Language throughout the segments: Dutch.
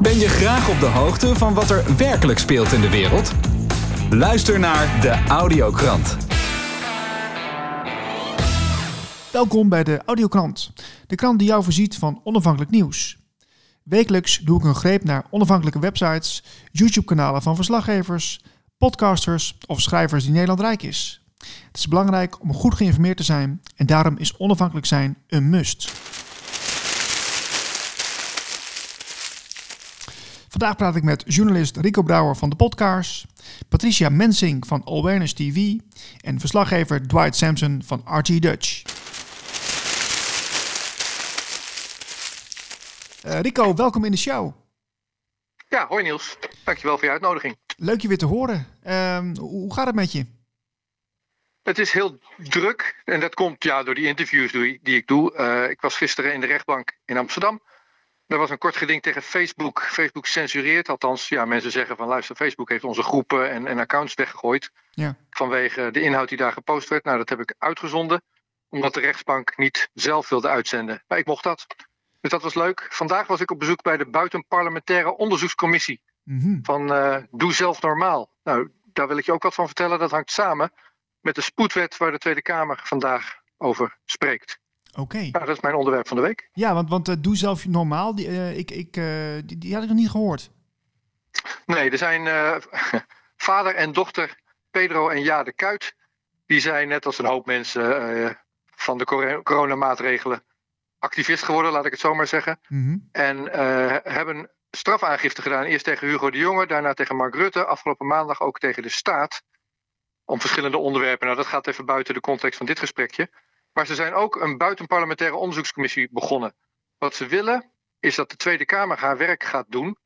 Ben je graag op de hoogte van wat er werkelijk speelt in de wereld? Luister naar de Audiokrant. Welkom bij de Audiokrant, de krant die jou voorziet van onafhankelijk nieuws. Wekelijks doe ik een greep naar onafhankelijke websites, YouTube-kanalen van verslaggevers, podcasters of schrijvers die Nederland rijk is. Het is belangrijk om goed geïnformeerd te zijn en daarom is onafhankelijk zijn een must. Vandaag praat ik met journalist Rico Brouwer van de Podcast, Patricia Mensing van Awareness TV en verslaggever Dwight Sampson van RG Dutch. Uh, Rico, welkom in de show. Ja, hoi Niels. Dankjewel voor je uitnodiging. Leuk je weer te horen. Uh, hoe gaat het met je? Het is heel druk en dat komt ja, door die interviews die, die ik doe. Uh, ik was gisteren in de rechtbank in Amsterdam. Er was een kort geding tegen Facebook. Facebook censureert, althans, ja, mensen zeggen van luister, Facebook heeft onze groepen en, en accounts weggegooid. Ja. Vanwege de inhoud die daar gepost werd. Nou, dat heb ik uitgezonden, omdat de rechtsbank niet zelf wilde uitzenden. Maar ik mocht dat. Dus dat was leuk. Vandaag was ik op bezoek bij de Buitenparlementaire Onderzoekscommissie. Mm Van uh, Doe Zelf Normaal. Nou, daar wil ik je ook wat van vertellen. Dat hangt samen met de spoedwet waar de Tweede Kamer vandaag over spreekt. Oké. Nou, dat is mijn onderwerp van de week. Ja, want, want uh, Doe Zelf Normaal, die, uh, ik, ik, die, die, had ik nog niet gehoord. Nee, er zijn vader en dochter Pedro en Jade Kuit. Die zijn net als een hoop mensen van de coronamaatregelen activist geworden, laat ik het zo maar zeggen. Mm En uh, hebben strafaangifte gedaan. Eerst tegen Hugo de Jonge, daarna tegen Mark Rutte. Afgelopen maandag ook tegen de staat. Om verschillende onderwerpen. Nou, dat gaat even buiten de context van dit gesprekje. Maar ze zijn ook een buitenparlementaire onderzoekscommissie begonnen. Wat ze willen is dat de Tweede Kamer haar werk gaat doen.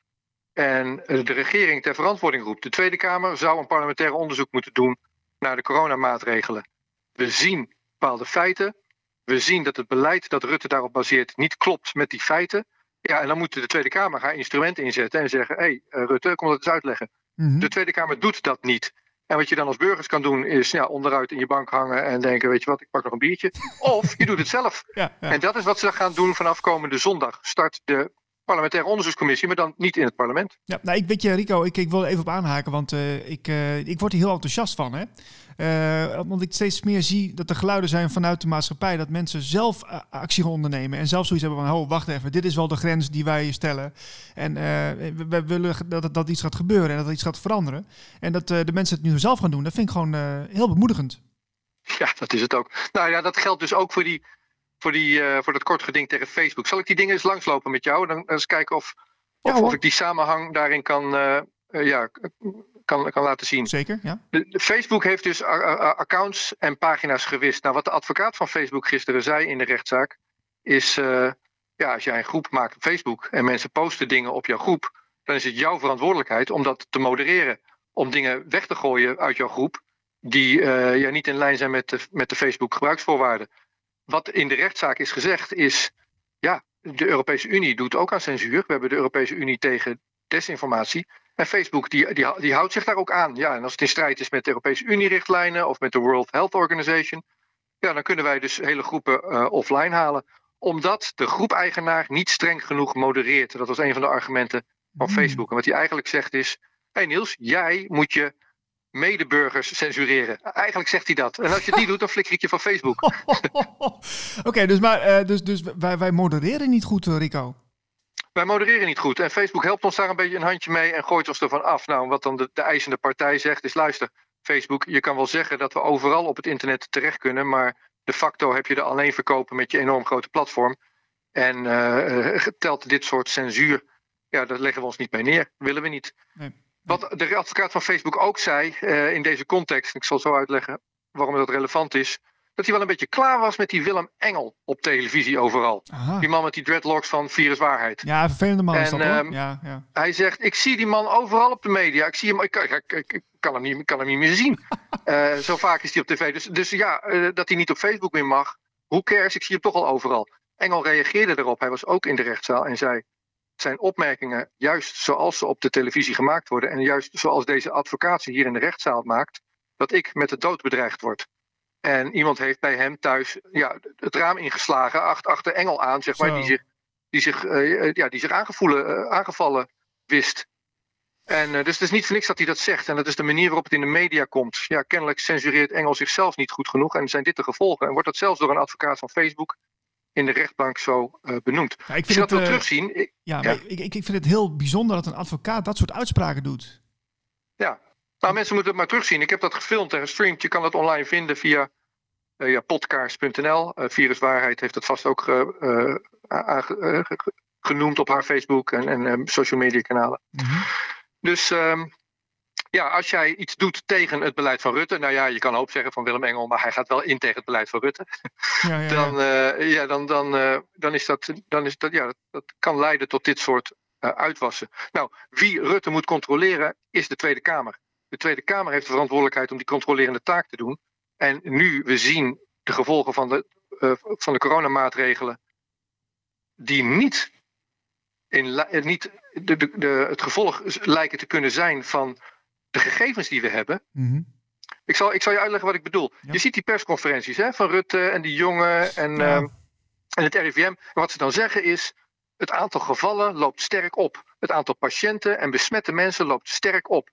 En de regering ter verantwoording roept. De Tweede Kamer zou een parlementair onderzoek moeten doen naar de coronamaatregelen. We zien bepaalde feiten. We zien dat het beleid dat Rutte daarop baseert niet klopt met die feiten. Ja, en dan moet de Tweede Kamer haar instrumenten inzetten en zeggen: hé, hey, eh, Rutte, kom dat eens uitleggen. Mhm. De Tweede Kamer doet dat niet. En wat je dan als burgers kan doen, is ja, onderuit in je bank hangen en denken: weet je wat, ik pak nog een biertje. Of je doet het zelf. Ja, ja. En dat is wat ze gaan doen vanaf komende zondag. Start de parlementaire onderzoekscommissie, maar dan niet in het parlement. Ja, nou, ik weet je, Rico, ik, ik wil even op aanhaken, want uh, ik, uh, ik word hier heel enthousiast van. Hè? Uh, want ik steeds meer zie dat er geluiden zijn vanuit de maatschappij dat mensen zelf actie gaan ondernemen en zelf zoiets hebben van, oh, wacht even, dit is wel de grens die wij stellen. En we, we, willen dat, dat iets gaat gebeuren en dat iets gaat veranderen. En dat de mensen het nu zelf gaan doen, dat vind ik gewoon heel bemoedigend. Ja, dat is het ook. Nou ja, dat geldt dus ook voor die voor, die, uh, voor dat kort geding tegen Facebook. Zal ik die dingen eens langslopen met jou? Dan eens kijken of, of, ja, of ik die samenhang daarin kan, uh, uh, ja, kan, kan laten zien. Zeker, ja. De, de Facebook heeft dus accounts en pagina's gewist. Nou, wat de advocaat van Facebook gisteren zei in de rechtszaak, is ja, als jij een groep maakt op Facebook en mensen posten dingen op jouw groep, dan is het jouw verantwoordelijkheid om dat te modereren. Om dingen weg te gooien uit jouw groep die ja, niet in lijn zijn met de, met de Facebook gebruiksvoorwaarden wat in de rechtszaak is gezegd is, ja, de Europese Unie doet ook aan censuur. We hebben de Europese Unie tegen desinformatie. En Facebook die, die, die houdt zich daar ook aan. Ja, en als het in strijd is met de Europese Unie-richtlijnen of met de World Health Organization, ja, dan kunnen wij dus hele groepen uh, offline halen. Omdat de groepeigenaar niet streng genoeg modereert. Dat was een van de argumenten van hmm. Facebook. En wat hij eigenlijk zegt is: hé hey Niels, jij moet je medeburgers censureren. Eigenlijk zegt hij dat. En als je het niet doet, dan flikker ik je van Facebook. Oké, dus, maar, uh, dus, dus wij, wij modereren niet goed, eh, Rico. Wij modereren niet goed. En Facebook helpt ons daar een beetje een handje mee en gooit ons ervan af. Nou, wat dan de, de eisende partij zegt, is luister, Facebook, je kan wel zeggen dat we overal op het internet terecht kunnen, maar de facto heb je er alleen verkopen met je enorm grote platform. En uh, telt dit soort censuur, ja, daar leggen we ons niet mee neer. Willen we niet. Nee. Wat de advocaat van Facebook ook zei uh, in deze context, ik zal zo uitleggen waarom dat relevant is, dat hij wel een beetje klaar was met die Willem Engel op televisie overal. Aha. Die man met die dreadlocks van Virus Waarheid. Ja, vervelende man en, is dat um, ja, ja. Hij zegt, ik zie die man overal op de media. Ik, zie hem, ik, ik, ik, ik kan, hem niet, kan hem niet meer zien. uh, zo vaak is hij op tv. Dus, dus ja, uh, dat hij niet op Facebook meer mag. Hoe cares, ik zie hem toch al overal. Engel reageerde erop. Hij was ook in de rechtszaal en zei zijn opmerkingen juist zoals ze op de televisie gemaakt worden en juist zoals deze advocaat hier in de rechtszaal maakt, dat ik met de dood bedreigd word. En iemand heeft bij hem thuis ja, het raam ingeslagen, achter, Engel aan, zeg maar, die zich, die zich, uh, ja, die zich uh, aangevallen wist. En, dus het is niet voor niks dat hij dat zegt. En dat is de manier waarop het in de media komt. Ja, kennelijk censureert Engels zichzelf niet goed genoeg. En zijn dit de gevolgen? En wordt dat zelfs door een advocaat van Facebook in de rechtbank zo uh, benoemd. Ja, ik vind je dat wil terugzien... Ik, ja, ja. Ik, ik, vind het heel bijzonder dat een advocaat dat soort uitspraken doet. Ja, nou mensen moeten het maar terugzien. Ik heb dat gefilmd en gestreamd. Je kan dat online vinden via uh, ja, podcast.nl. Uh, Viruswaarheid heeft het vast ook genoemd op haar Facebook en, en social media kanalen. Mm -hmm. Dus um, ja, als jij iets doet tegen het beleid van Rutte, nou ja, je kan hoop zeggen van Willem Engel, maar hij gaat wel in tegen het beleid van Rutte. Ja, ja, dan, uh, ja, dan, dan, uh, dan is dat, dan is dat, ja, dat, dat kan leiden tot dit soort uh, uitwassen. Nou, wie Rutte moet controleren, is de Tweede Kamer. De Tweede Kamer heeft de verantwoordelijkheid om die controlerende taak te doen. En nu we zien de gevolgen van de, van de coronamaatregelen, die niet, in, niet de, de, de, het gevolg lijken te kunnen zijn van de gegevens die we hebben. Mm ik, zal, ik zal je uitleggen wat ik bedoel. Je ziet die persconferenties hè, van Rutte en die jongen en, ja. uh, en het RIVM. En wat ze dan zeggen is: het aantal gevallen loopt sterk op. Het aantal patiënten en besmette mensen loopt sterk op.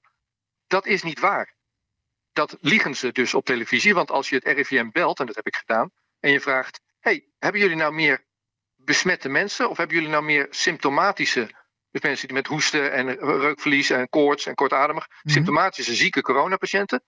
Dat is niet waar. Dat liegen ze dus op televisie. Want als je het RIVM belt, en dat heb ik gedaan, en je vraagt: hey, hebben jullie nou meer besmette mensen of hebben jullie nou meer symptomatische dus mensen die met hoesten en reukverlies en koorts en kortademig, mm symptomatische zieke coronapatiënten.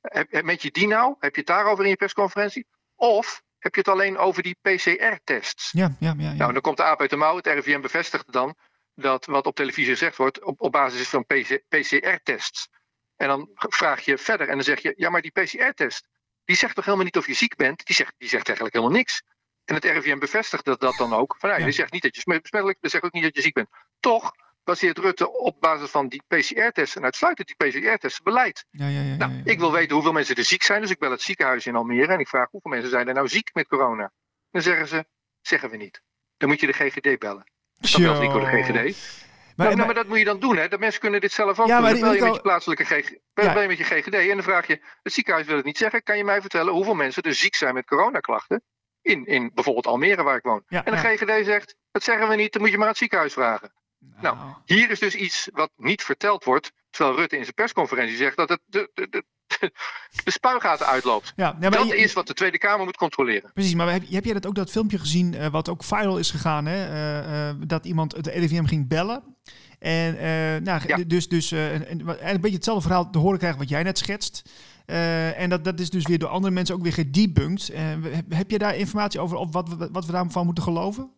Heb, met je die nou? Heb je het daarover in je persconferentie? Of heb je het alleen over die PCR-tests? Ja, ja, ja, ja, Nou, dan komt de aap uit de mouw. Het RIVM bevestigt dan dat wat op televisie gezegd wordt op, op basis van PCR-tests. En dan vraag je verder en dan zeg je, ja, maar die PCR-test, die zegt toch helemaal niet of je ziek bent? Die zegt, die zegt eigenlijk helemaal niks. En het RIVM bevestigt dat, dat dan ook. Van, ja, Die zegt niet dat je besmettelijk bent, zegt ook niet dat je ziek bent. Toch baseert Rutte op basis van die PCR-testen en uitsluitend die PCR-testen beleid. Ja, ja, ja, nou, ik wil weten hoeveel mensen er ziek zijn, dus ik bel het ziekenhuis in Almere en ik vraag hoeveel mensen zijn er nou ziek met corona. Dan zeggen ze, zeggen we niet. Dan moet je de GGD bellen. Dan belt Rico de GGD. Maar, nou, maar, maar, dat moet je dan doen, hè? De mensen kunnen dit zelf ook ja, doen. Dan bel je met je plaatselijke GGD, bel je met je GGD en dan vraag je, het ziekenhuis wil het niet zeggen, kan je mij vertellen hoeveel mensen er ziek zijn met coronaklachten? In, in bijvoorbeeld Almere waar ik woon. en de GGD zegt, dat zeggen we niet, dan moet je maar aan het ziekenhuis vragen. Nou. nou, hier is dus iets wat niet verteld wordt, terwijl Rutte in zijn persconferentie zegt dat het de, de, de, de spuigaten uitloopt. Ja, dat is wat de Tweede Kamer moet controleren. Precies, maar heb, heb jij dat ook dat filmpje gezien, uh, wat ook viral is gegaan, hè? Uh, uh, dat iemand het RIVM ging bellen? En nou, ja. dus, dus en, en, een beetje hetzelfde verhaal te horen krijgen wat jij net schetst. en dat, dat is dus weer door andere mensen ook weer gedebunked. heb je daar informatie over of wat, wat we daarvan moeten geloven?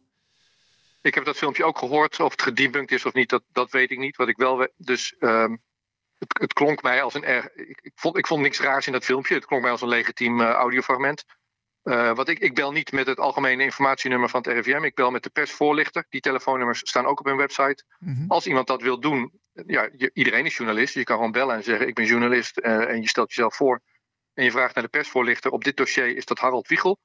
Ik heb dat filmpje ook gehoord. Of het gedebunked is of niet, dat, dat weet ik niet. Wat ik wel. Dus um, het, het, klonk mij als een erg. Ik, ik, vond, ik vond niks raars in dat filmpje. Het klonk mij als een legitiem uh, audiofragment. Uh, wat ik, ik bel niet met het algemene informatienummer van het RIVM. Ik bel met de persvoorlichter. Die telefoonnummers staan ook op hun website. Mm -hmm. Als iemand dat wil doen, ja, je, iedereen is journalist. Je kan gewoon bellen en zeggen: Ik ben journalist. Uh, en je stelt jezelf voor. En je vraagt naar de persvoorlichter. Op dit dossier is dat Harold Wiegel.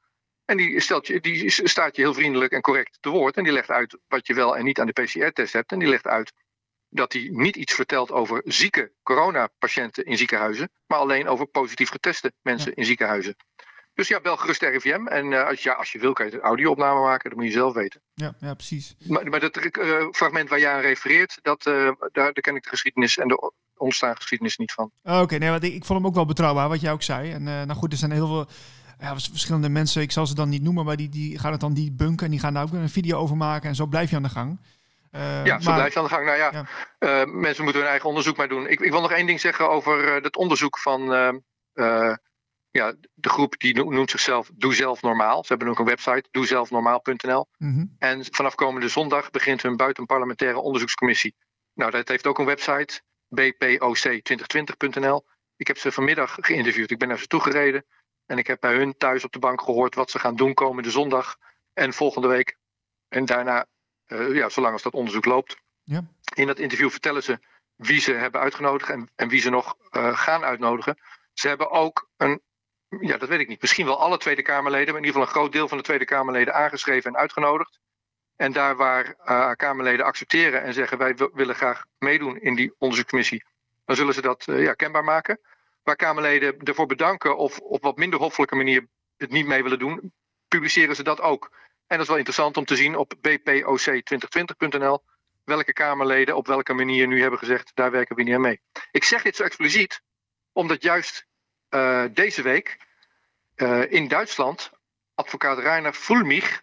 En die, stelt je, die staat je heel vriendelijk en correct te woord. En die legt uit wat je wel en niet aan de PCR-test hebt. En die legt uit dat hij niet iets vertelt over zieke coronapatiënten in ziekenhuizen. Maar alleen over positief geteste mensen in ziekenhuizen. Dus ja, bel gerust RIVM. En uh, als, ja, als je wil, kan je een audio-opname maken. Dat moet je zelf weten. Ja, ja precies. Maar, maar dat uh, fragment waar jij aan refereert, dat, uh, daar, daar ken ik de geschiedenis en de ontstaan geschiedenis niet van. Oké, okay, nee, want ik, ik vond hem ook wel betrouwbaar, wat jij ook zei. En nou goed, er zijn heel veel ja, verschillende mensen, ik zal ze dan niet noemen, maar die, die gaan het dan die bunken en die gaan daar ook een video over maken en zo blijf je aan de gang. Uh, ja, zo maar, blijf je aan de gang. Nou ja, ja. Uh, mensen moeten hun eigen onderzoek maar doen. Ik, ik wil nog één ding zeggen over het onderzoek van ja, de groep die noemt zichzelf Doe Zelf Normaal. Ze hebben ook een website, doezelfnormaal.nl. Mm -hmm. En vanaf komende zondag begint hun buitenparlementaire onderzoekscommissie. Nou, dat heeft ook een website, bpoc2020.nl. Ik heb ze vanmiddag geïnterviewd. Ik ben naar ze toegereden. En ik heb bij hun thuis op de bank gehoord wat ze gaan doen komende zondag en volgende week. En daarna, ja, zolang als dat onderzoek loopt. Ja. In dat interview vertellen ze wie ze hebben uitgenodigd en, en wie ze nog uh, gaan uitnodigen. Ze hebben ook een, ja, dat weet ik niet, misschien wel alle Tweede Kamerleden, maar in ieder geval een groot deel van de Tweede Kamerleden aangeschreven en uitgenodigd. En daar waar uh, Kamerleden accepteren en zeggen wij willen graag meedoen in die onderzoeksmissie, dan zullen ze dat ja, kenbaar maken waar Kamerleden ervoor bedanken of op wat minder hoffelijke manier het niet mee willen doen, publiceren ze dat ook. En dat is wel interessant om te zien op bpoc2020.nl. welke Kamerleden op welke manier nu hebben gezegd, daar werken we niet aan mee. Ik zeg dit zo expliciet, omdat juist uh, deze week uh, in Duitsland advocaat Rainer Fulmich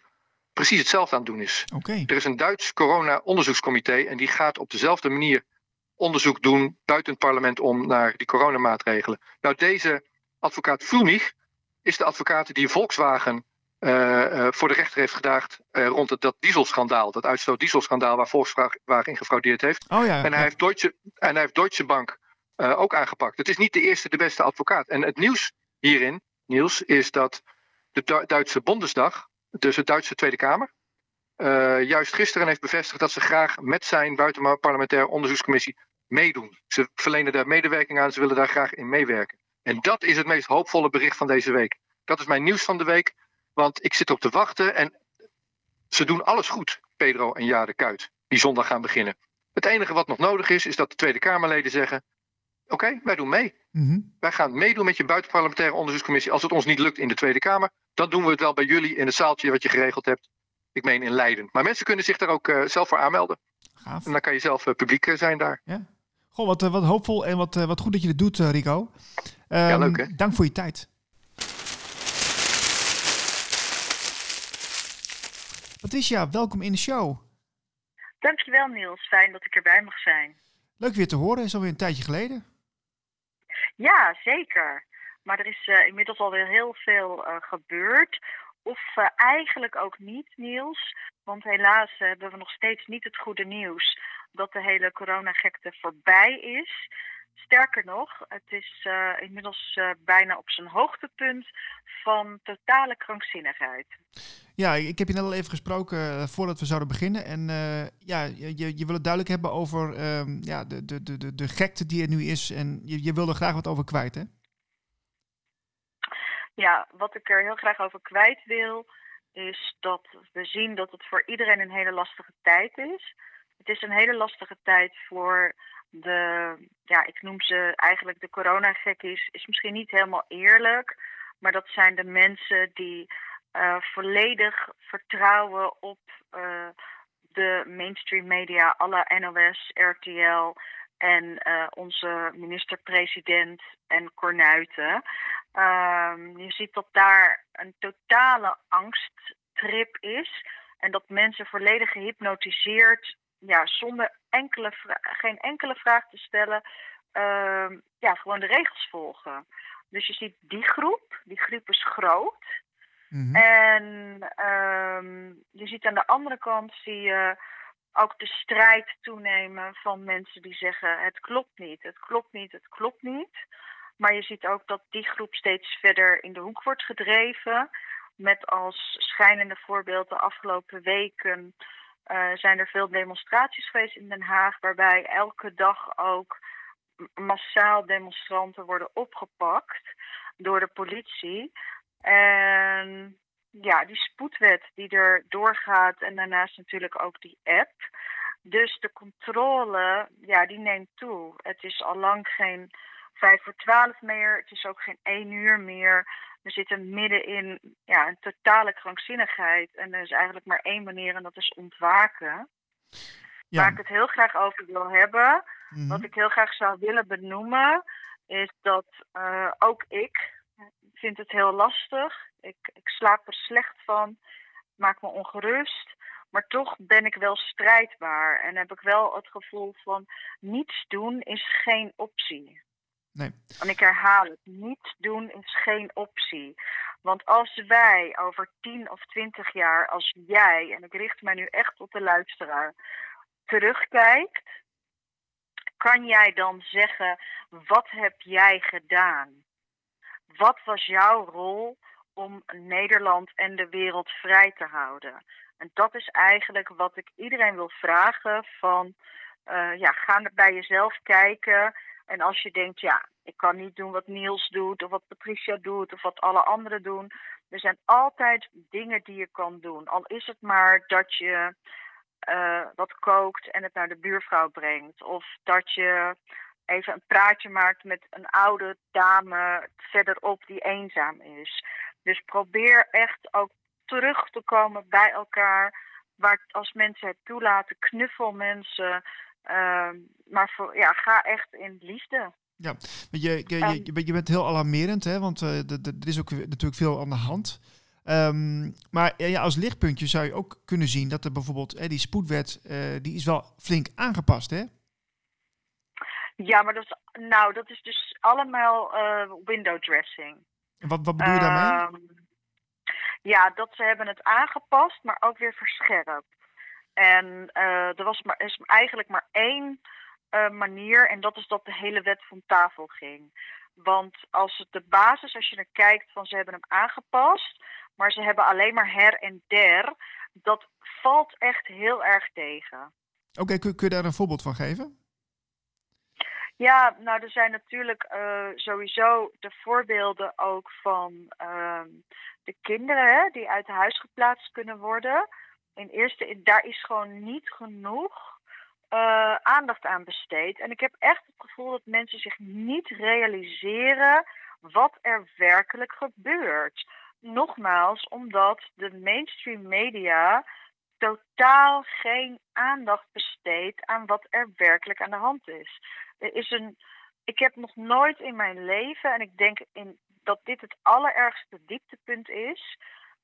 precies hetzelfde aan het doen is. Okay. Er is een Duits corona-onderzoekscomité en die gaat op dezelfde manier onderzoek doen buiten het parlement om naar die coronamaatregelen. Nou, deze advocaat Fulmich is de advocaat die Volkswagen voor de rechter heeft gedaagd uh, rond het, dat dieselschandaal, dat uitstoot dieselschandaal waar Volkswagen in gefraudeerd heeft. Oh ja, en, hij ja. heeft Deutsche, en hij heeft Deutsche Bank ook aangepakt. Het is niet de eerste, de beste advocaat. En het nieuws hierin, Niels, is dat de du Duitse Bundesdag, dus de Duitse Tweede Kamer, juist gisteren heeft bevestigd dat ze graag met zijn buitenparlementaire onderzoekscommissie meedoen. Ze verlenen daar medewerking aan, ze willen daar graag in meewerken. En dat is het meest hoopvolle bericht van deze week. Dat is mijn nieuws van de week. Want ik zit op te wachten en ze doen alles goed, Pedro en Jade Kuit, die zondag gaan beginnen. Het enige wat nog nodig is, is dat de Tweede Kamerleden zeggen: Oké, okay, wij doen mee. Mm -hmm. Wij gaan meedoen met je buitenparlementaire onderzoekscommissie. Als het ons niet lukt in de Tweede Kamer, dan doen we het wel bij jullie in het zaaltje wat je geregeld hebt. Ik meen in Leiden. Maar mensen kunnen zich daar ook uh, zelf voor aanmelden. Gaaf. En dan kan je zelf uh, publiek uh, zijn daar. Ja. Goh, wat, wat hoopvol en wat, wat goed dat je dit doet, Rico. Um, ja, leuk hè? Dank voor je tijd. Patricia, welkom in de show. Dankjewel Niels, fijn dat ik erbij mag zijn. Leuk weer te horen, is alweer een tijdje geleden. Ja, zeker. Maar er is uh, inmiddels alweer heel veel uh, gebeurd. Of uh, eigenlijk ook niet, Niels. Want helaas hebben we nog steeds niet het goede nieuws dat de hele coronagekte voorbij is. Sterker nog, het is uh, inmiddels uh, bijna op zijn hoogtepunt van totale krankzinnigheid. Ja, ik heb je net al even gesproken uh, voordat we zouden beginnen. En ja, je, je wil het duidelijk hebben over ja, de, de, de, de gekte die er nu is. En je, je wil er graag wat over kwijt, hè? Ja, wat ik er heel graag over kwijt wil, is dat we zien dat het voor iedereen een hele lastige tijd is. Het is een hele lastige tijd voor de, ja, ik noem ze eigenlijk de coronagekkies, is misschien niet helemaal eerlijk, maar dat zijn de mensen die uh, volledig vertrouwen op uh, de mainstream media, alle NOS, RTL en uh, onze minister-president en Cornuiten. je ziet dat daar een totale angsttrip is en dat mensen volledig gehypnotiseerd ja, zonder enkele geen enkele vraag te stellen, uh, ja, gewoon de regels volgen. Dus je ziet die groep, die groep is groot. Mhm. Mm -hmm. En um, je ziet aan de andere kant zie je ook de strijd toenemen van mensen die zeggen het klopt niet, het klopt niet, het klopt niet. Maar je ziet ook dat die groep steeds verder in de hoek wordt gedreven. Met als schijnende voorbeeld de afgelopen weken uh, zijn er veel demonstraties geweest in Den Haag, waarbij elke dag ook massaal demonstranten worden opgepakt door de politie. En ja, die spoedwet die er doorgaat en daarnaast natuurlijk ook die app. Dus de controle, ja, die neemt toe. Het is al lang geen vijf voor twaalf meer, het is ook geen één uur meer. We zitten midden in ja, een totale krankzinnigheid. En er is eigenlijk maar één manier en dat is ontwaken. Ja. Waar ik het heel graag over wil hebben, Mhm. wat ik heel graag zou willen benoemen, is dat uh, ook ik vind het heel lastig. Ik, ik slaap er slecht van, maak me ongerust. Maar toch ben ik wel strijdbaar en heb ik wel het gevoel van niets doen is geen optie. Nee. En ik herhaal het, niets doen is geen optie. Want als wij over 10 of 20 jaar, als jij, en ik richt mij nu echt tot de luisteraar, terugkijkt, kan jij dan zeggen, wat heb jij gedaan? Wat was jouw rol om Nederland en de wereld vrij te houden? En dat is eigenlijk wat ik iedereen wil vragen van, uh, ja, ga bij jezelf kijken. En als je denkt, ja, ik kan niet doen wat Niels doet, of wat Patricia doet, of wat alle anderen doen. Er zijn altijd dingen die je kan doen. Al is het maar dat je uh, wat kookt en het naar de buurvrouw brengt. Of dat je even een praatje maakt met een oude dame verderop die eenzaam is. Dus probeer echt ook terug te komen bij elkaar waar als mensen het toelaten, knuffel mensen. Ehm, maar voor, ja, ga echt in liefde. Ja, je, je, je, je, bent- je bent heel alarmerend, hè? want eh, er is ook natuurlijk veel aan de hand. Ehm, maar ja, als lichtpuntje zou je ook kunnen zien dat er bijvoorbeeld eh, die spoedwet, eh, die is wel flink aangepast, hè? Ja, maar dat is, nou, dat is dus allemaal window dressing. Wat, wat bedoel je daarmee? Ehm, ja, dat ze hebben het aangepast, maar ook weer verscherpt. En eh, er was maar, is eigenlijk maar één eh, manier, en dat is dat de hele wet van tafel ging. Want als het de basis, als je er kijkt van ze hebben hem aangepast, maar ze hebben alleen maar her en der, dat valt echt heel erg tegen. Oké, kun, kun je daar een voorbeeld van geven? Ja, nou, er zijn natuurlijk eh, sowieso de voorbeelden ook van ehm, de kinderen hè, die uit huis geplaatst kunnen worden. In eerste, daar is gewoon niet genoeg eh, aandacht aan besteed. En ik heb echt het gevoel dat mensen zich niet realiseren wat er werkelijk gebeurt. Nogmaals, omdat de mainstream media totaal geen aandacht besteedt aan wat er werkelijk aan de hand is. Er is een. Ik heb nog nooit in mijn leven, en ik denk in, dat dit het allerergste dieptepunt is.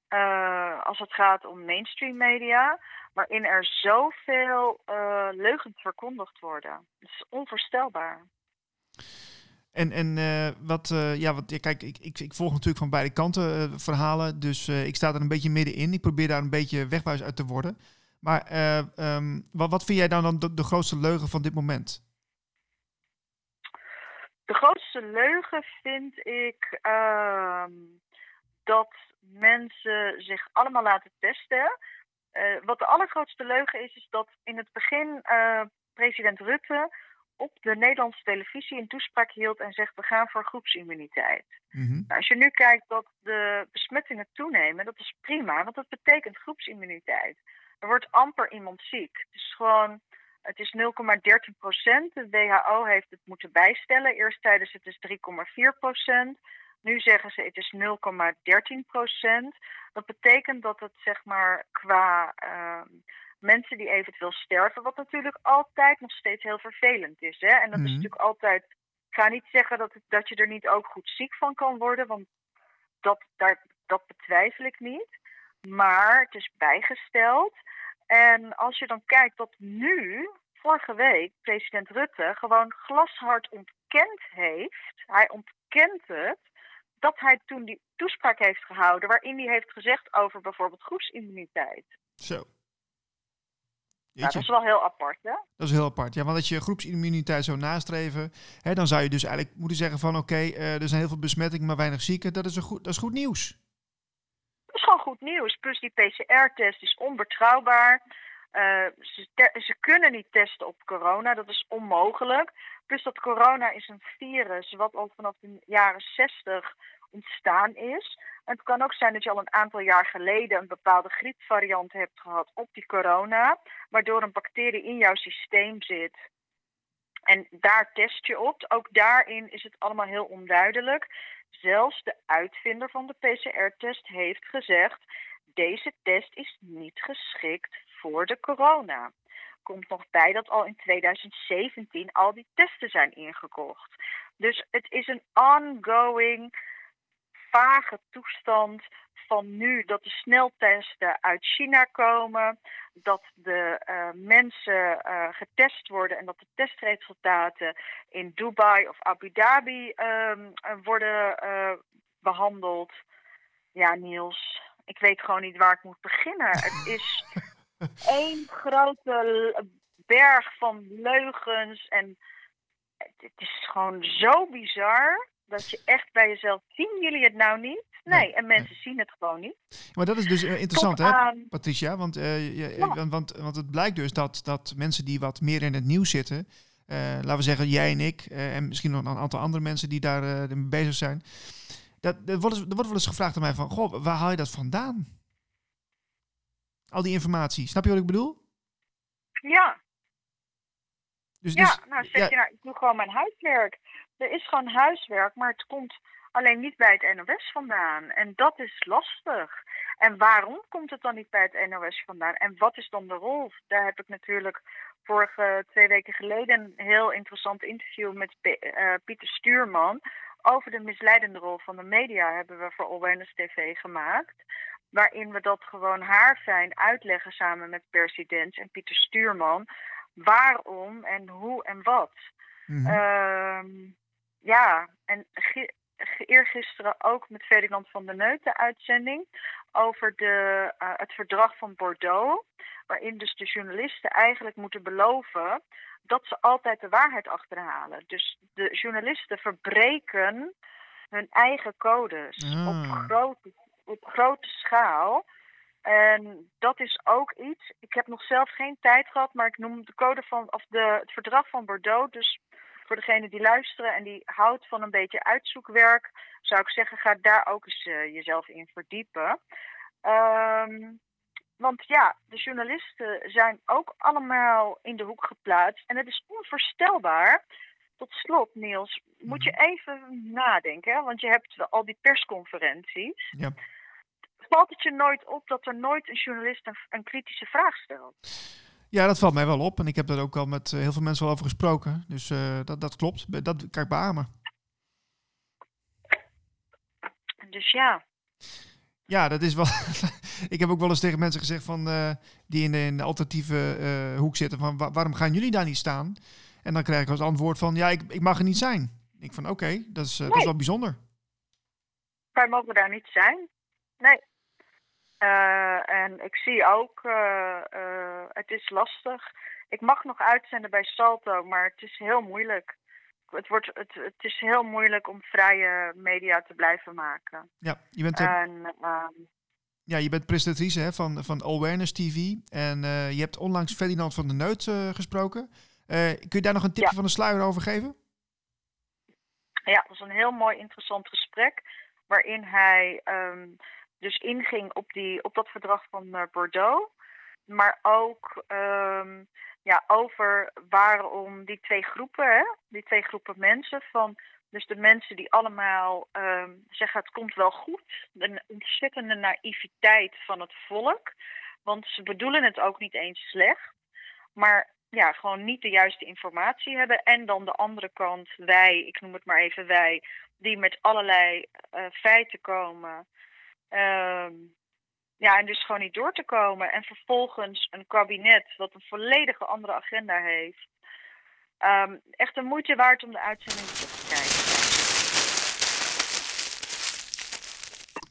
Eh, als het gaat om mainstream media, waarin er zoveel eh leugens verkondigd worden. Het is onvoorstelbaar. En, en eh, wat, ja, wat, ja, kijk, ik, ik, ik volg natuurlijk van beide kanten verhalen, dus ik sta er een beetje middenin. Ik probeer daar een beetje wegbuis uit te worden. Maar eh, ehm, wat, wat vind jij dan, dan de, de grootste leugen van dit moment? De grootste leugen vind ik ehm, dat mensen zich allemaal laten testen. Eh, wat de allergrootste leugen is, is dat in het begin eh, president Rutte op de Nederlandse televisie een toespraak hield en zegt we gaan voor groepsimmuniteit. Mhm. Nou, als je nu kijkt dat de besmettingen toenemen, dat is prima, want dat betekent groepsimmuniteit. Er wordt amper iemand ziek. Het is gewoon, het is 0,13 procent. De WHO heeft het moeten bijstellen. Eerst tijdens het is 3,4 procent. Nu zeggen ze het is 0,13 procent. Dat betekent dat het zeg maar qua ehm, mensen die eventueel sterven, wat natuurlijk altijd nog steeds heel vervelend is. Hè? En dat Mhm. is natuurlijk altijd. Ik ga niet zeggen dat, het, dat je er niet ook goed ziek van kan worden, want dat, daar, dat betwijfel ik niet. Maar het is bijgesteld. En als je dan kijkt dat nu, vorige week, president Rutte gewoon glashard ontkend heeft, hij ontkent het, dat hij toen die toespraak heeft gehouden waarin hij heeft gezegd over bijvoorbeeld groepsimmuniteit. Zo. Nou, dat is wel heel apart, hè? dat is heel apart. Ja, want als je groepsimmuniteit zou nastreven, hè, dan zou je dus eigenlijk moeten zeggen van oké, eh, er zijn heel veel besmettingen, maar weinig zieken. Dat is, een goed, dat is goed nieuws. Dat is gewoon goed nieuws. Plus die PCR-test is onbetrouwbaar. Eh, ze, ze kunnen niet testen op corona, dat is onmogelijk. Plus dat corona is een virus wat al vanaf de jaren 60 ontstaan is. Het kan ook zijn dat je al een aantal jaar geleden een bepaalde griepvariant hebt gehad op die corona, waardoor een bacterie in jouw systeem zit. En daar test je op. Ook daarin is het allemaal heel onduidelijk. Zelfs de uitvinder van de PCR-test heeft gezegd: deze test is niet geschikt voor de corona. Komt nog bij dat al in 2017 al die testen zijn ingekocht. Dus het is een ongoing, vage toestand van nu dat de sneltesten uit China komen, dat de eh, mensen eh, getest worden en dat de testresultaten in Dubai of Abu Dhabi ehm, eh, worden eh, behandeld. Ja, Niels, ik weet gewoon niet waar ik moet beginnen. Het is één grote berg van leugens en het, is gewoon zo bizar dat je echt bij jezelf zien jullie het nou niet? Nee, Nee, en mensen zien het gewoon niet. Maar dat is dus eh, interessant, Tot hè, Patricia? Want, eh, je- Ja. want, want, want het blijkt dus dat, dat mensen die wat meer in het nieuws zitten, eh, laten we zeggen jij en ik, eh, en misschien nog een aantal andere mensen die daar eh, mee bezig zijn, dat, er, wordt, er wordt wel eens gevraagd aan mij van, goh, waar haal je dat vandaan? Al die informatie. Snap je wat ik bedoel? Ja, Dus, ja, dus, nou zeg ja, je nou, ik doe gewoon mijn huiswerk. Er is gewoon huiswerk, maar het komt alleen niet bij het NOS vandaan. En dat is lastig. En waarom komt het dan niet bij het NOS vandaan? En wat is dan de rol? Daar heb ik natuurlijk vorige twee weken geleden een heel interessant interview met uh, Pieter Stuurman over de misleidende rol van de media hebben we voor Awareness TV gemaakt. Waarin we dat gewoon haarfijn uitleggen samen met Persident en Pieter Stuurman. Waarom en hoe en wat. Mhm. Ehm, ja, en eergisteren ook met Ferdinand van der Neut de uitzending over de, uh, het verdrag van Bordeaux. Waarin dus de journalisten eigenlijk moeten beloven dat ze altijd de waarheid achterhalen. Dus de journalisten verbreken hun eigen codes op, ah. grote, op grote schaal. En dat is ook iets. Ik heb nog zelf geen tijd gehad, maar ik noem de code van of de, het verdrag van Bordeaux. Dus voor degene die luisteren en die houdt van een beetje uitzoekwerk, zou ik zeggen, ga daar ook eens uh, jezelf in verdiepen. Um, want ja, de journalisten zijn ook allemaal in de hoek geplaatst. En het is onvoorstelbaar. Tot slot, Niels, moet je mhm. even nadenken. Want je hebt al die persconferenties. Ja. Valt het je nooit op dat er nooit een journalist een, een kritische vraag stelt? Ja, dat valt mij wel op. En ik heb daar ook al met eh, heel veel mensen over gesproken. Dus uh, dat, dat klopt. Dat kan ik beamen. Dus ja. Ja, dat is wel. ik heb ook wel eens tegen mensen gezegd van uh, die in de, in de alternatieve uh, hoek zitten van waarom gaan jullie daar niet staan? En dan krijg ik als antwoord van ja, ik, ik mag er niet zijn. Ik van oké, dat, is, dat is wel bijzonder. Wij mogen daar niet zijn. Nee. En ik zie ook, het is lastig. Ik mag nog uitzenden bij Salto, maar het is heel moeilijk het, wordt, het, het is heel moeilijk om vrije media te blijven maken. Ja, je bent, en, uh, ja, je bent presentatrice hè, van, van Awareness TV. En je hebt onlangs Ferdinand van der Neut gesproken. Kun je daar nog een tipje van de sluier over geven? Ja, dat was een heel mooi interessant gesprek. Waarin hij um, dus inging op, die, op dat verdrag van Bordeaux. Maar ook um, ja, over waarom die twee groepen, hè, die twee groepen mensen, van dus de mensen die allemaal um, zeggen het komt wel goed, de ontzettende naïviteit van het volk, want ze bedoelen het ook niet eens slecht, maar ja, gewoon niet de juiste informatie hebben. En dan de andere kant, wij, ik noem het maar even wij, die met allerlei uh, feiten komen. Um, ja, en dus gewoon niet door te komen. En vervolgens een kabinet wat een volledige andere agenda heeft. Um, echt een moeite waard om de uitzending te kijken.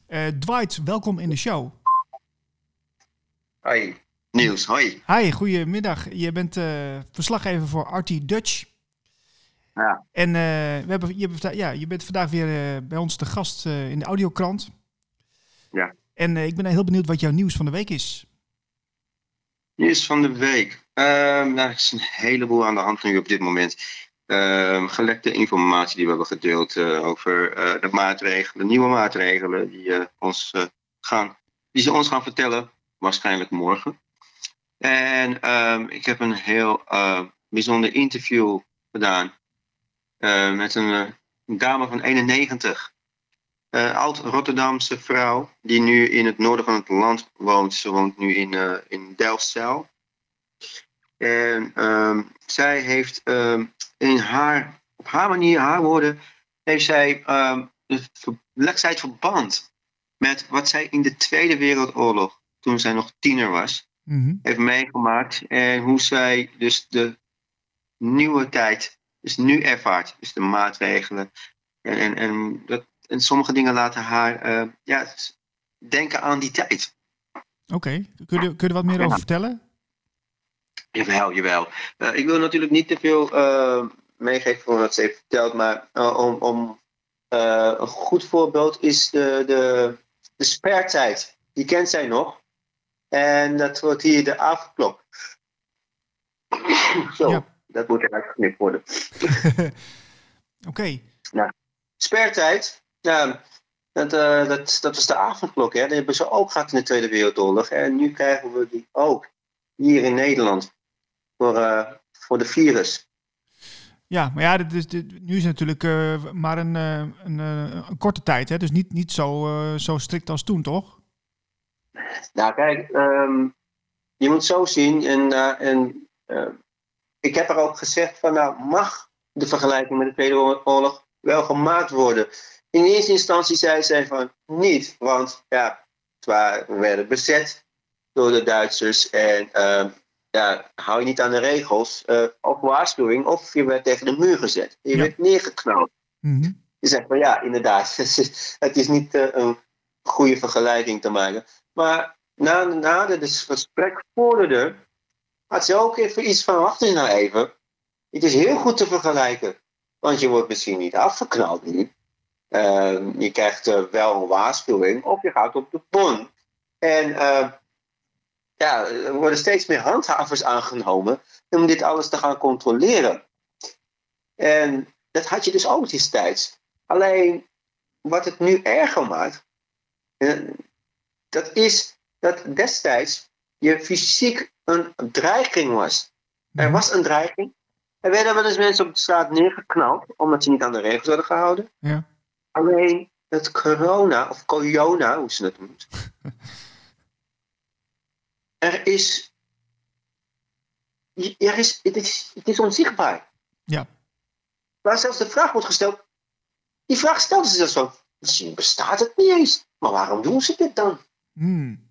Uh, Dwight, welkom in de show. Hoi, Niels, hoi. Hi, goedemiddag. Je bent uh, verslaggever voor Artie Dutch. Ja. En uh, we hebben, je, ja, je bent vandaag weer bij ons te gast in de audiokrant. Ja. En eh, ik ben heel benieuwd wat jouw nieuws van de week is. Nieuws van de week. Uh, nou, er is een heleboel aan de hand nu op dit moment. Uh, gelekte informatie die we hebben gedeeld uh, over uh, de maatregelen, nieuwe maatregelen die, ons, gaan, die ze ons gaan vertellen, waarschijnlijk morgen. En um, ik heb een heel bijzonder interview gedaan met een, een dame van 91 uh, oud-Rotterdamse vrouw die nu in het noorden van het land woont. Ze woont nu in, uh, in Delfzijl. En um, zij heeft um, in haar, op haar manier, haar woorden, heeft zij, um, legt zij het verband met wat zij in de Tweede Wereldoorlog, toen zij nog tiener was, mm -hmm. heeft meegemaakt. En hoe zij dus de nieuwe tijd, dus nu ervaart. Dus de maatregelen. En, en, en dat, en sommige dingen laten haar uh, ja, denken aan die tijd. Oké, kun, je, kun je er wat meer over vertellen? Jawel, jawel. Uh, ik wil natuurlijk niet te veel uh, meegeven van wat ze heeft verteld, maar om, om een goed voorbeeld is de, de, de spertijd. Die kent zij nog. En dat wordt hier de avondklok. Zo, ja. dat moet eruit geknipt worden. Oké. Okay. Nou, spertijd, ja, dat, uh, dat, dat was de avondklok. Hè. Dat hebben ze ook gehad in de Tweede Wereldoorlog. En nu krijgen we die ook hier in Nederland voor, uh, voor de virus. Ja, maar ja, dit is, dit, nu is het natuurlijk uh, maar een, een, een, korte tijd. Hè? Dus niet, niet zo, zo strikt als toen, toch? Nou, kijk, ehm, je moet zo zien. En, eh, en eh, ik heb er ook gezegd van, nou, mag de vergelijking met de Tweede Oorlog wel gemaakt worden? In eerste instantie zei zij van niet, want ja, we werden bezet door de Duitsers en uh, ja, hou je niet aan de regels, uh, of waarschuwing, of je werd tegen de muur gezet. Je werd neergeknald. Mhm. Je zegt van ja, inderdaad, het is niet uh, een goede vergelijking te maken. Maar na, na het gesprek vorderde, had ze ook even iets van, wacht eens nou even. Het is heel goed te vergelijken. Want je wordt misschien niet afgeknald nu. Uh, je krijgt uh, wel een waarschuwing of je gaat op de bon. En uh, ja, er worden steeds meer handhavers aangenomen om dit alles te gaan controleren. En dat had je dus ook destijds. Alleen wat het nu erger maakt, dat is dat destijds je fysiek een dreiging was. Er was een dreiging. Er werden wel eens mensen op de straat neergeknald omdat ze niet aan de regels werden gehouden. Ja. Alleen het corona, of corona, hoe ze het noemt. er is. Er is het, is het is onzichtbaar. Ja. Waar zelfs de vraag wordt gesteld. Die vraag stelt ze zelfs van. Misschien bestaat het niet eens. Maar waarom doen ze dit dan? Hmm.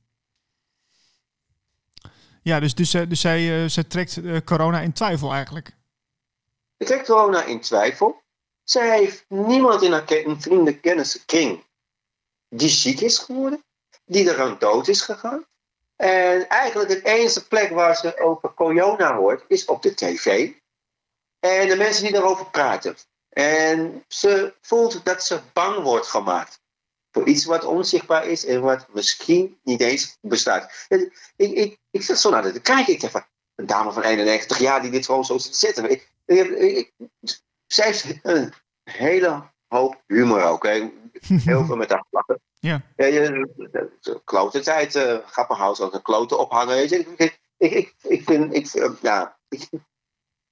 Ja, dus, dus, dus zij, uh, zij trekt uh, corona in twijfel eigenlijk. Ze trekt corona in twijfel. Zij heeft niemand in haar vrienden kenniskring die ziek is geworden, die eraan dood is gegaan. En eigenlijk het enige plek waar ze over corona hoort, is op de tv. En de mensen die daarover praten. En ze voelt dat ze bang wordt gemaakt. Voor iets wat onzichtbaar is en wat misschien niet eens bestaat. Ik, ik, ik zat zo naar te kijken. Ik dacht van, een dame van 91 jaar die dit gewoon zo zit zitten. Ik, ik, ik, zij heeft een hele hoop humor ook. Hè. Heel veel met haar lachen. Ja. ja je, klote tijd, uh, ook een klote ophangen. Weet je. Ik, ik, ik, ik vind, ik, uh, ja, ik,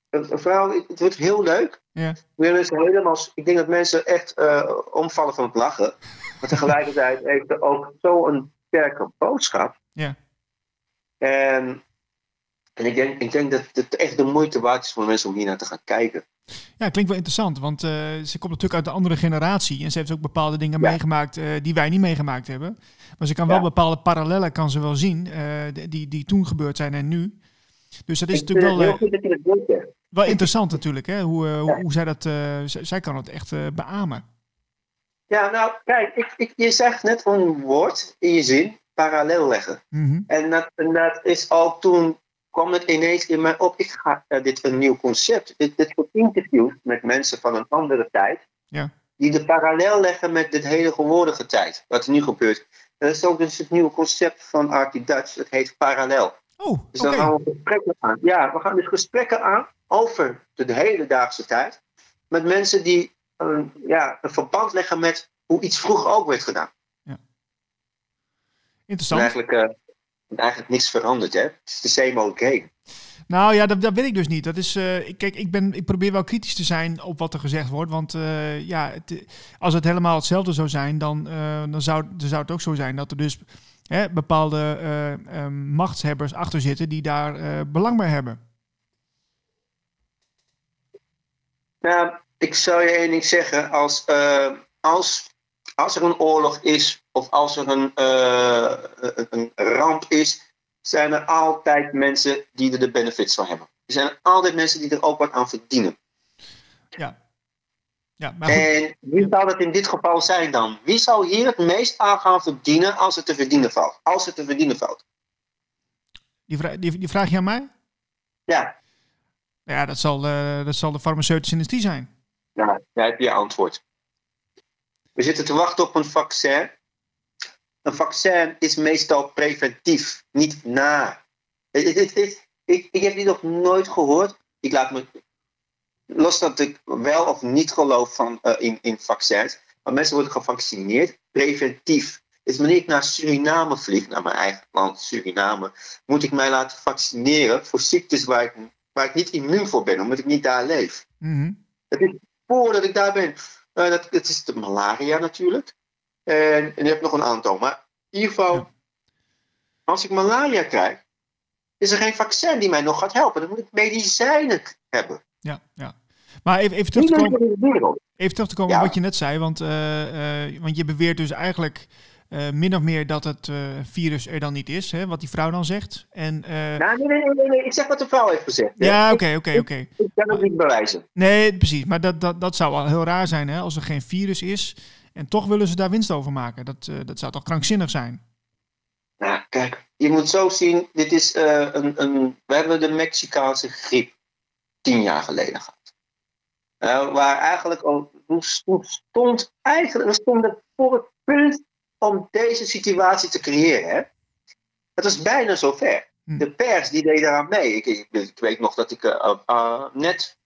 een vrouw, het wordt heel leuk. Ja. Helemaal, ik denk dat mensen echt uh, omvallen van het lachen. Maar tegelijkertijd heeft er ook zo'n sterke boodschap. Ja. En, en ik, denk, ik denk dat het echt de moeite waard is voor mensen om hier naar te gaan kijken. Ja, klinkt wel interessant, want uh, ze komt natuurlijk uit de andere generatie en ze heeft ook bepaalde dingen ja. meegemaakt uh, die wij niet meegemaakt hebben. Maar ze kan wel ja. bepaalde parallellen kan ze wel zien, uh, die, die toen gebeurd zijn en nu. Dus dat is ik natuurlijk wel, heel goed dat je dat doet, wel interessant natuurlijk, hè? Hoe, hoe, hoe zij dat, zij kan het echt beamen. Ja, nou kijk, ik, ik, je zegt net een woord in je zin, parallel leggen. Mm -hmm. en, dat, en dat is al toen kwam het ineens in mij op, ik ga uh, dit een nieuw concept. Dit, dit soort interviews met mensen van een andere tijd. Ja. Die de parallel leggen met dit hele gewone tijd. Wat er nu gebeurt. Dat is ook dus het nieuwe concept van Artie Dutch. Dat heet parallel. Oh, dus dan okay. gaan we gesprekken aan. Ja, we gaan dus gesprekken aan over de, de hedendaagse tijd. Met mensen die een, ja, een verband leggen met hoe iets vroeger ook werd gedaan. Ja. Interessant. En eigenlijk... Uh, eigenlijk niks veranderd, hè? Het is de same old game. Nou ja, dat, dat weet ik dus niet. Dat is, uh, kijk, ik, ben, ik probeer wel kritisch te zijn op wat er gezegd wordt. Want uh, ja, het, als het helemaal hetzelfde zou zijn, dan, uh, dan, zou, dan zou het ook zo zijn dat er dus hè, bepaalde machtshebbers achter zitten die daar belang bij hebben. Nou, ik zou je één ding zeggen. Als, als, als er een oorlog is of als er een, een, een ramp is, zijn er altijd mensen die er de benefits van hebben. Er zijn altijd mensen die er ook wat aan verdienen. Ja. ja maar. En wie zou dat in dit geval zijn dan? Wie zou hier het meest aan gaan verdienen als het te verdienen valt? Als het te verdienen valt. Die, vra die, die vraag je aan mij? Ja. Ja, dat zal, uh, dat zal de farmaceutische industrie zijn. Nou, daar heb je antwoord. We zitten te wachten op een vaccin. Een vaccin is meestal preventief, niet na. Ik, ik, ik, ik heb dit nog nooit gehoord. Ik laat me. Los dat ik wel of niet geloof van, uh, in, in vaccins. Maar mensen worden gevaccineerd preventief. Dus wanneer ik naar Suriname vlieg, naar mijn eigen land Suriname, moet ik mij laten vaccineren voor ziektes waar ik, waar ik niet immuun voor ben, omdat ik niet daar leef. Mm -hmm. Dat is voordat ik daar ben. Uh, dat, dat is de malaria natuurlijk. En, en je hebt nog een aantal. Maar in ieder geval, ja. als ik malaria krijg, is er geen vaccin die mij nog gaat helpen. Dan moet ik medicijnen hebben. Ja, ja. Maar even, even terug te komen, even terug te komen Ja. op wat je net zei. Want, eh, eh, want je beweert dus eigenlijk eh, min of meer dat het virus er dan niet is. Hè, wat die vrouw dan zegt. En, Nou, nee, nee, nee, nee, nee. Ik zeg wat de vrouw heeft gezegd. hè. ja, oké, oké, oké. Ik kan het niet bewijzen. Nee, precies. Maar dat, dat, dat zou wel heel raar zijn hè, als er geen virus is. En toch willen ze daar winst over maken. Dat, eh, dat zou toch krankzinnig zijn? Nou, kijk, je moet zo zien, dit is eh, een, een... We hebben de Mexicaanse griep tien jaar geleden gehad. Eh, waar eigenlijk al... Toen stond eigenlijk... We stonden voor het punt om deze situatie te creëren. Hè? Het was bijna zover. Hm. De pers die deed eraan mee. Ik, ik, ik weet nog dat ik net...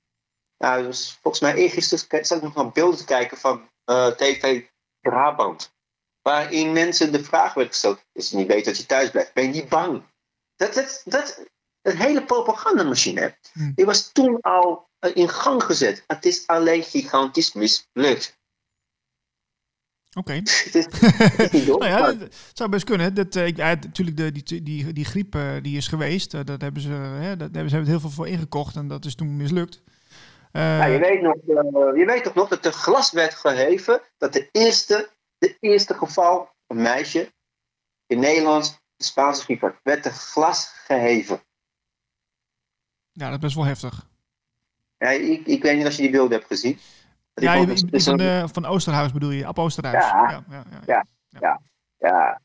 Nou, dus volgens mij eergisteren zat ik nog naar beelden te kijken van eh, TV Brabant waarin mensen de vraag werd gesteld: is het niet beter dat je thuis blijft? Ben je niet bang? Dat, dat, dat, een hele propagandamachine, Hmm. die was toen al eh, in gang gezet. Het is alleen gigantisch mislukt. Oké. Het nou ja, dat zou best kunnen. Dat, eh, ik, ja, natuurlijk, de, die, die, die griep die is geweest. dat hebben ze, hè, dat hebben ze hebben heel veel voor ingekocht. En dat is toen mislukt. Ja, je, weet nog, eh, je weet toch nog dat er glas werd geheven dat de eerste, de eerste geval, een meisje in Nederland, de Spaanse had, werd er glas geheven. ja, dat is best wel heftig. Ja, ik, ik weet niet of je die beelden hebt gezien. Ja, je, je- van, Oosterhuis bedoel je? Ab Oosterhuis. Ja. ja, ja, ja. Ja.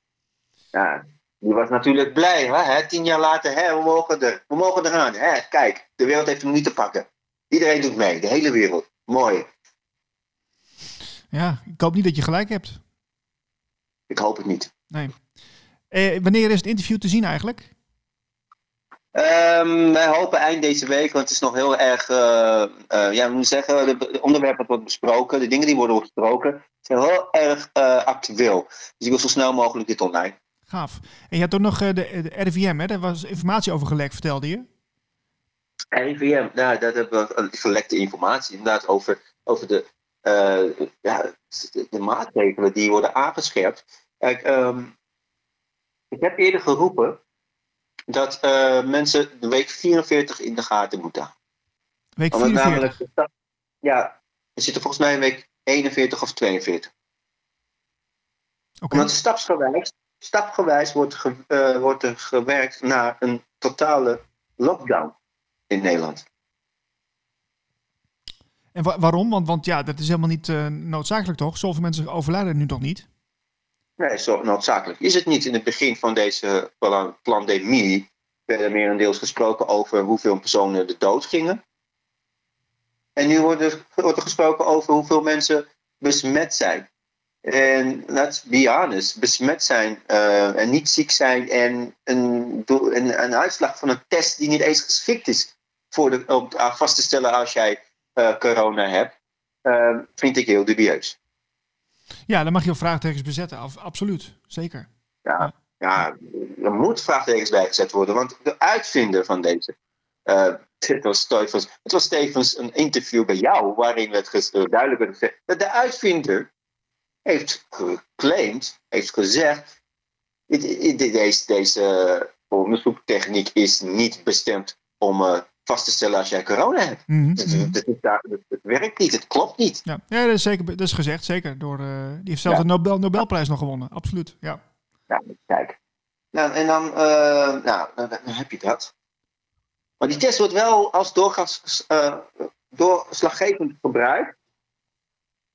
Ja. Die was natuurlijk blij, hè? hè? Tien jaar later, hè, we mogen er, we mogen eraan. Hè? Kijk, de wereld heeft hem niet te pakken. Iedereen doet mee, de hele wereld. Mooi. Ja, ik hoop niet dat je gelijk hebt. Ik hoop het niet. Nee. Eh, wanneer is het interview te zien eigenlijk? Ehm, wij hopen eind deze week, want het is nog heel erg, eh, eh, ja, we moeten zeggen, de, de onderwerpen dat wordt besproken, de dingen die worden besproken, zijn heel erg eh, actueel. Dus ik wil zo snel mogelijk dit online. Gaaf. En je had ook nog de, de RIVM, hè? Daar was informatie over gelekt, vertelde je. RIVM, nou, dat hebben we gelekte informatie inderdaad over, over de, eh, ja, de, maatregelen die worden aangescherpt. Kijk, ehm, ik heb eerder geroepen dat eh, mensen de week 44 in de gaten moeten houden. Week Omdat 44. namelijk, de stap- ja, er zitten volgens mij in week 41 of 42. Oké. Omdat stapsgewijs, stapgewijs wordt, ge- eh, wordt er gewerkt naar een totale lockdown in Nederland. En wa- waarom? Want, want ja, dat is helemaal niet eh, noodzakelijk toch? Zoveel mensen overlijden nu toch niet? Nee, zo noodzakelijk is het niet. In het begin van deze pandemie werd er merendeels gesproken over hoeveel personen de dood gingen. En nu wordt er, wordt er gesproken over hoeveel mensen besmet zijn. En let's be honest, besmet zijn eh, en niet ziek zijn en een, een, een uitslag van een test die niet eens geschikt is voor de, om vast te stellen als jij eh, corona hebt, eh, vind ik heel dubieus. Ja, dan mag je op vraagtekens bezetten. Af- absoluut. Zeker. Ja, ja, er moet vraagtekens bij gezet worden. Want de uitvinder van deze. het, was tevens, het was tevens een interview bij jou. waarin ges- eh, duidelijk werd gezegd. dat de uitvinder heeft geclaimd, heeft gezegd. deze, deze onderzoektechniek is niet bestemd om vast te stellen als jij corona hebt. Mhm, Het, mhm. het, werkt niet, het klopt niet. Ja, ja dat, is zeker, dat is gezegd. Zeker. Door, eh, die heeft zelfs Ja. de Nobel, Nobelprijs nog gewonnen. Absoluut. Ja. Ja, kijk. Nou, en dan, eh, nou, dan, heb je dat. Maar die test wordt wel als doorgas, eh, doorslaggevend gebruikt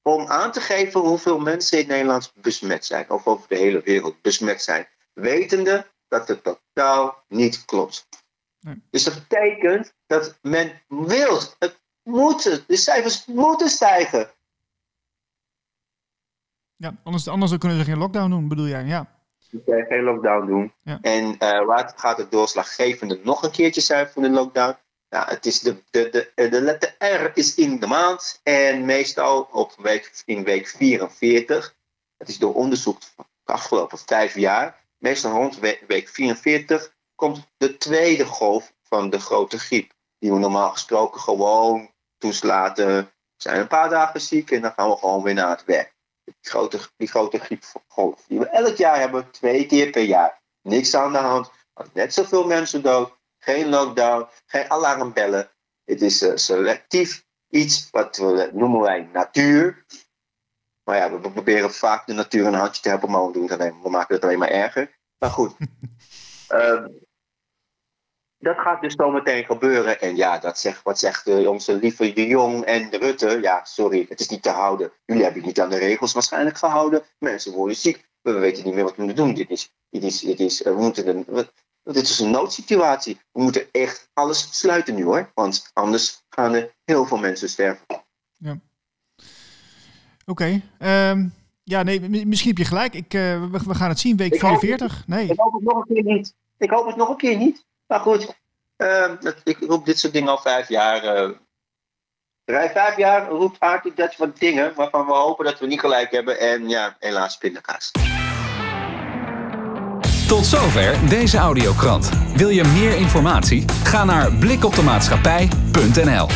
om aan te geven hoeveel mensen in Nederland besmet zijn, of over de hele wereld besmet zijn, wetende dat het totaal niet klopt. Nee. Dus dat betekent dat men wil, het moet, de cijfers moeten stijgen. ja anders, anders kunnen ze geen lockdown doen, bedoel jij? Ja. Kan geen lockdown doen. Ja. En eh, waar gaat het doorslaggevende nog een keertje zijn van de lockdown? Nou, het is de, de, de, de letter R is in de maand en meestal op week, in week 44. Het is door onderzoek van de afgelopen vijf jaar. Meestal rond we- week 44 komt de tweede golf van de grote griep. Die we normaal gesproken gewoon toelaten. We zijn een paar dagen ziek en dan gaan we gewoon weer naar het werk die grote, die grote griepgolf. Die we elk jaar hebben, twee keer per jaar. Niks aan de hand. Net zoveel mensen dood. Geen lockdown. Geen alarmbellen. Het is uh, selectief iets wat we noemen wij natuur. Maar ja, we proberen vaak de natuur een handje te helpen, maar we, doen het alleen, we maken het alleen maar erger. Maar goed. uh, dat gaat dus zometeen gebeuren. En ja, dat zegt, wat zegt uh, onze lieve De Jong en de Rutte? Ja, sorry, het is niet te houden. Jullie hebben niet aan de regels waarschijnlijk gehouden. Mensen worden ziek. We weten niet meer wat we moeten doen. Dit is, dit is, dit is, we moeten een, we, dit is een noodsituatie. We moeten echt alles sluiten nu hoor. Want anders gaan er heel veel mensen sterven. Ja. Oké. Okay. Um, ja, nee, misschien heb je gelijk. Ik, uh, we, we, gaan het zien, week ik 44. Hoop, nee. Ik hoop het nog een keer niet. Ik hoop het nog een keer niet. Maar goed, uh, ik roep dit soort dingen al vijf jaar. Uh, vijf jaar roept Artie dat wat dingen waarvan we hopen dat we niet gelijk hebben. En ja, helaas pindakaas. Tot zover deze audiokrant. Wil je meer informatie? Ga naar blikoptemaatschappij.nl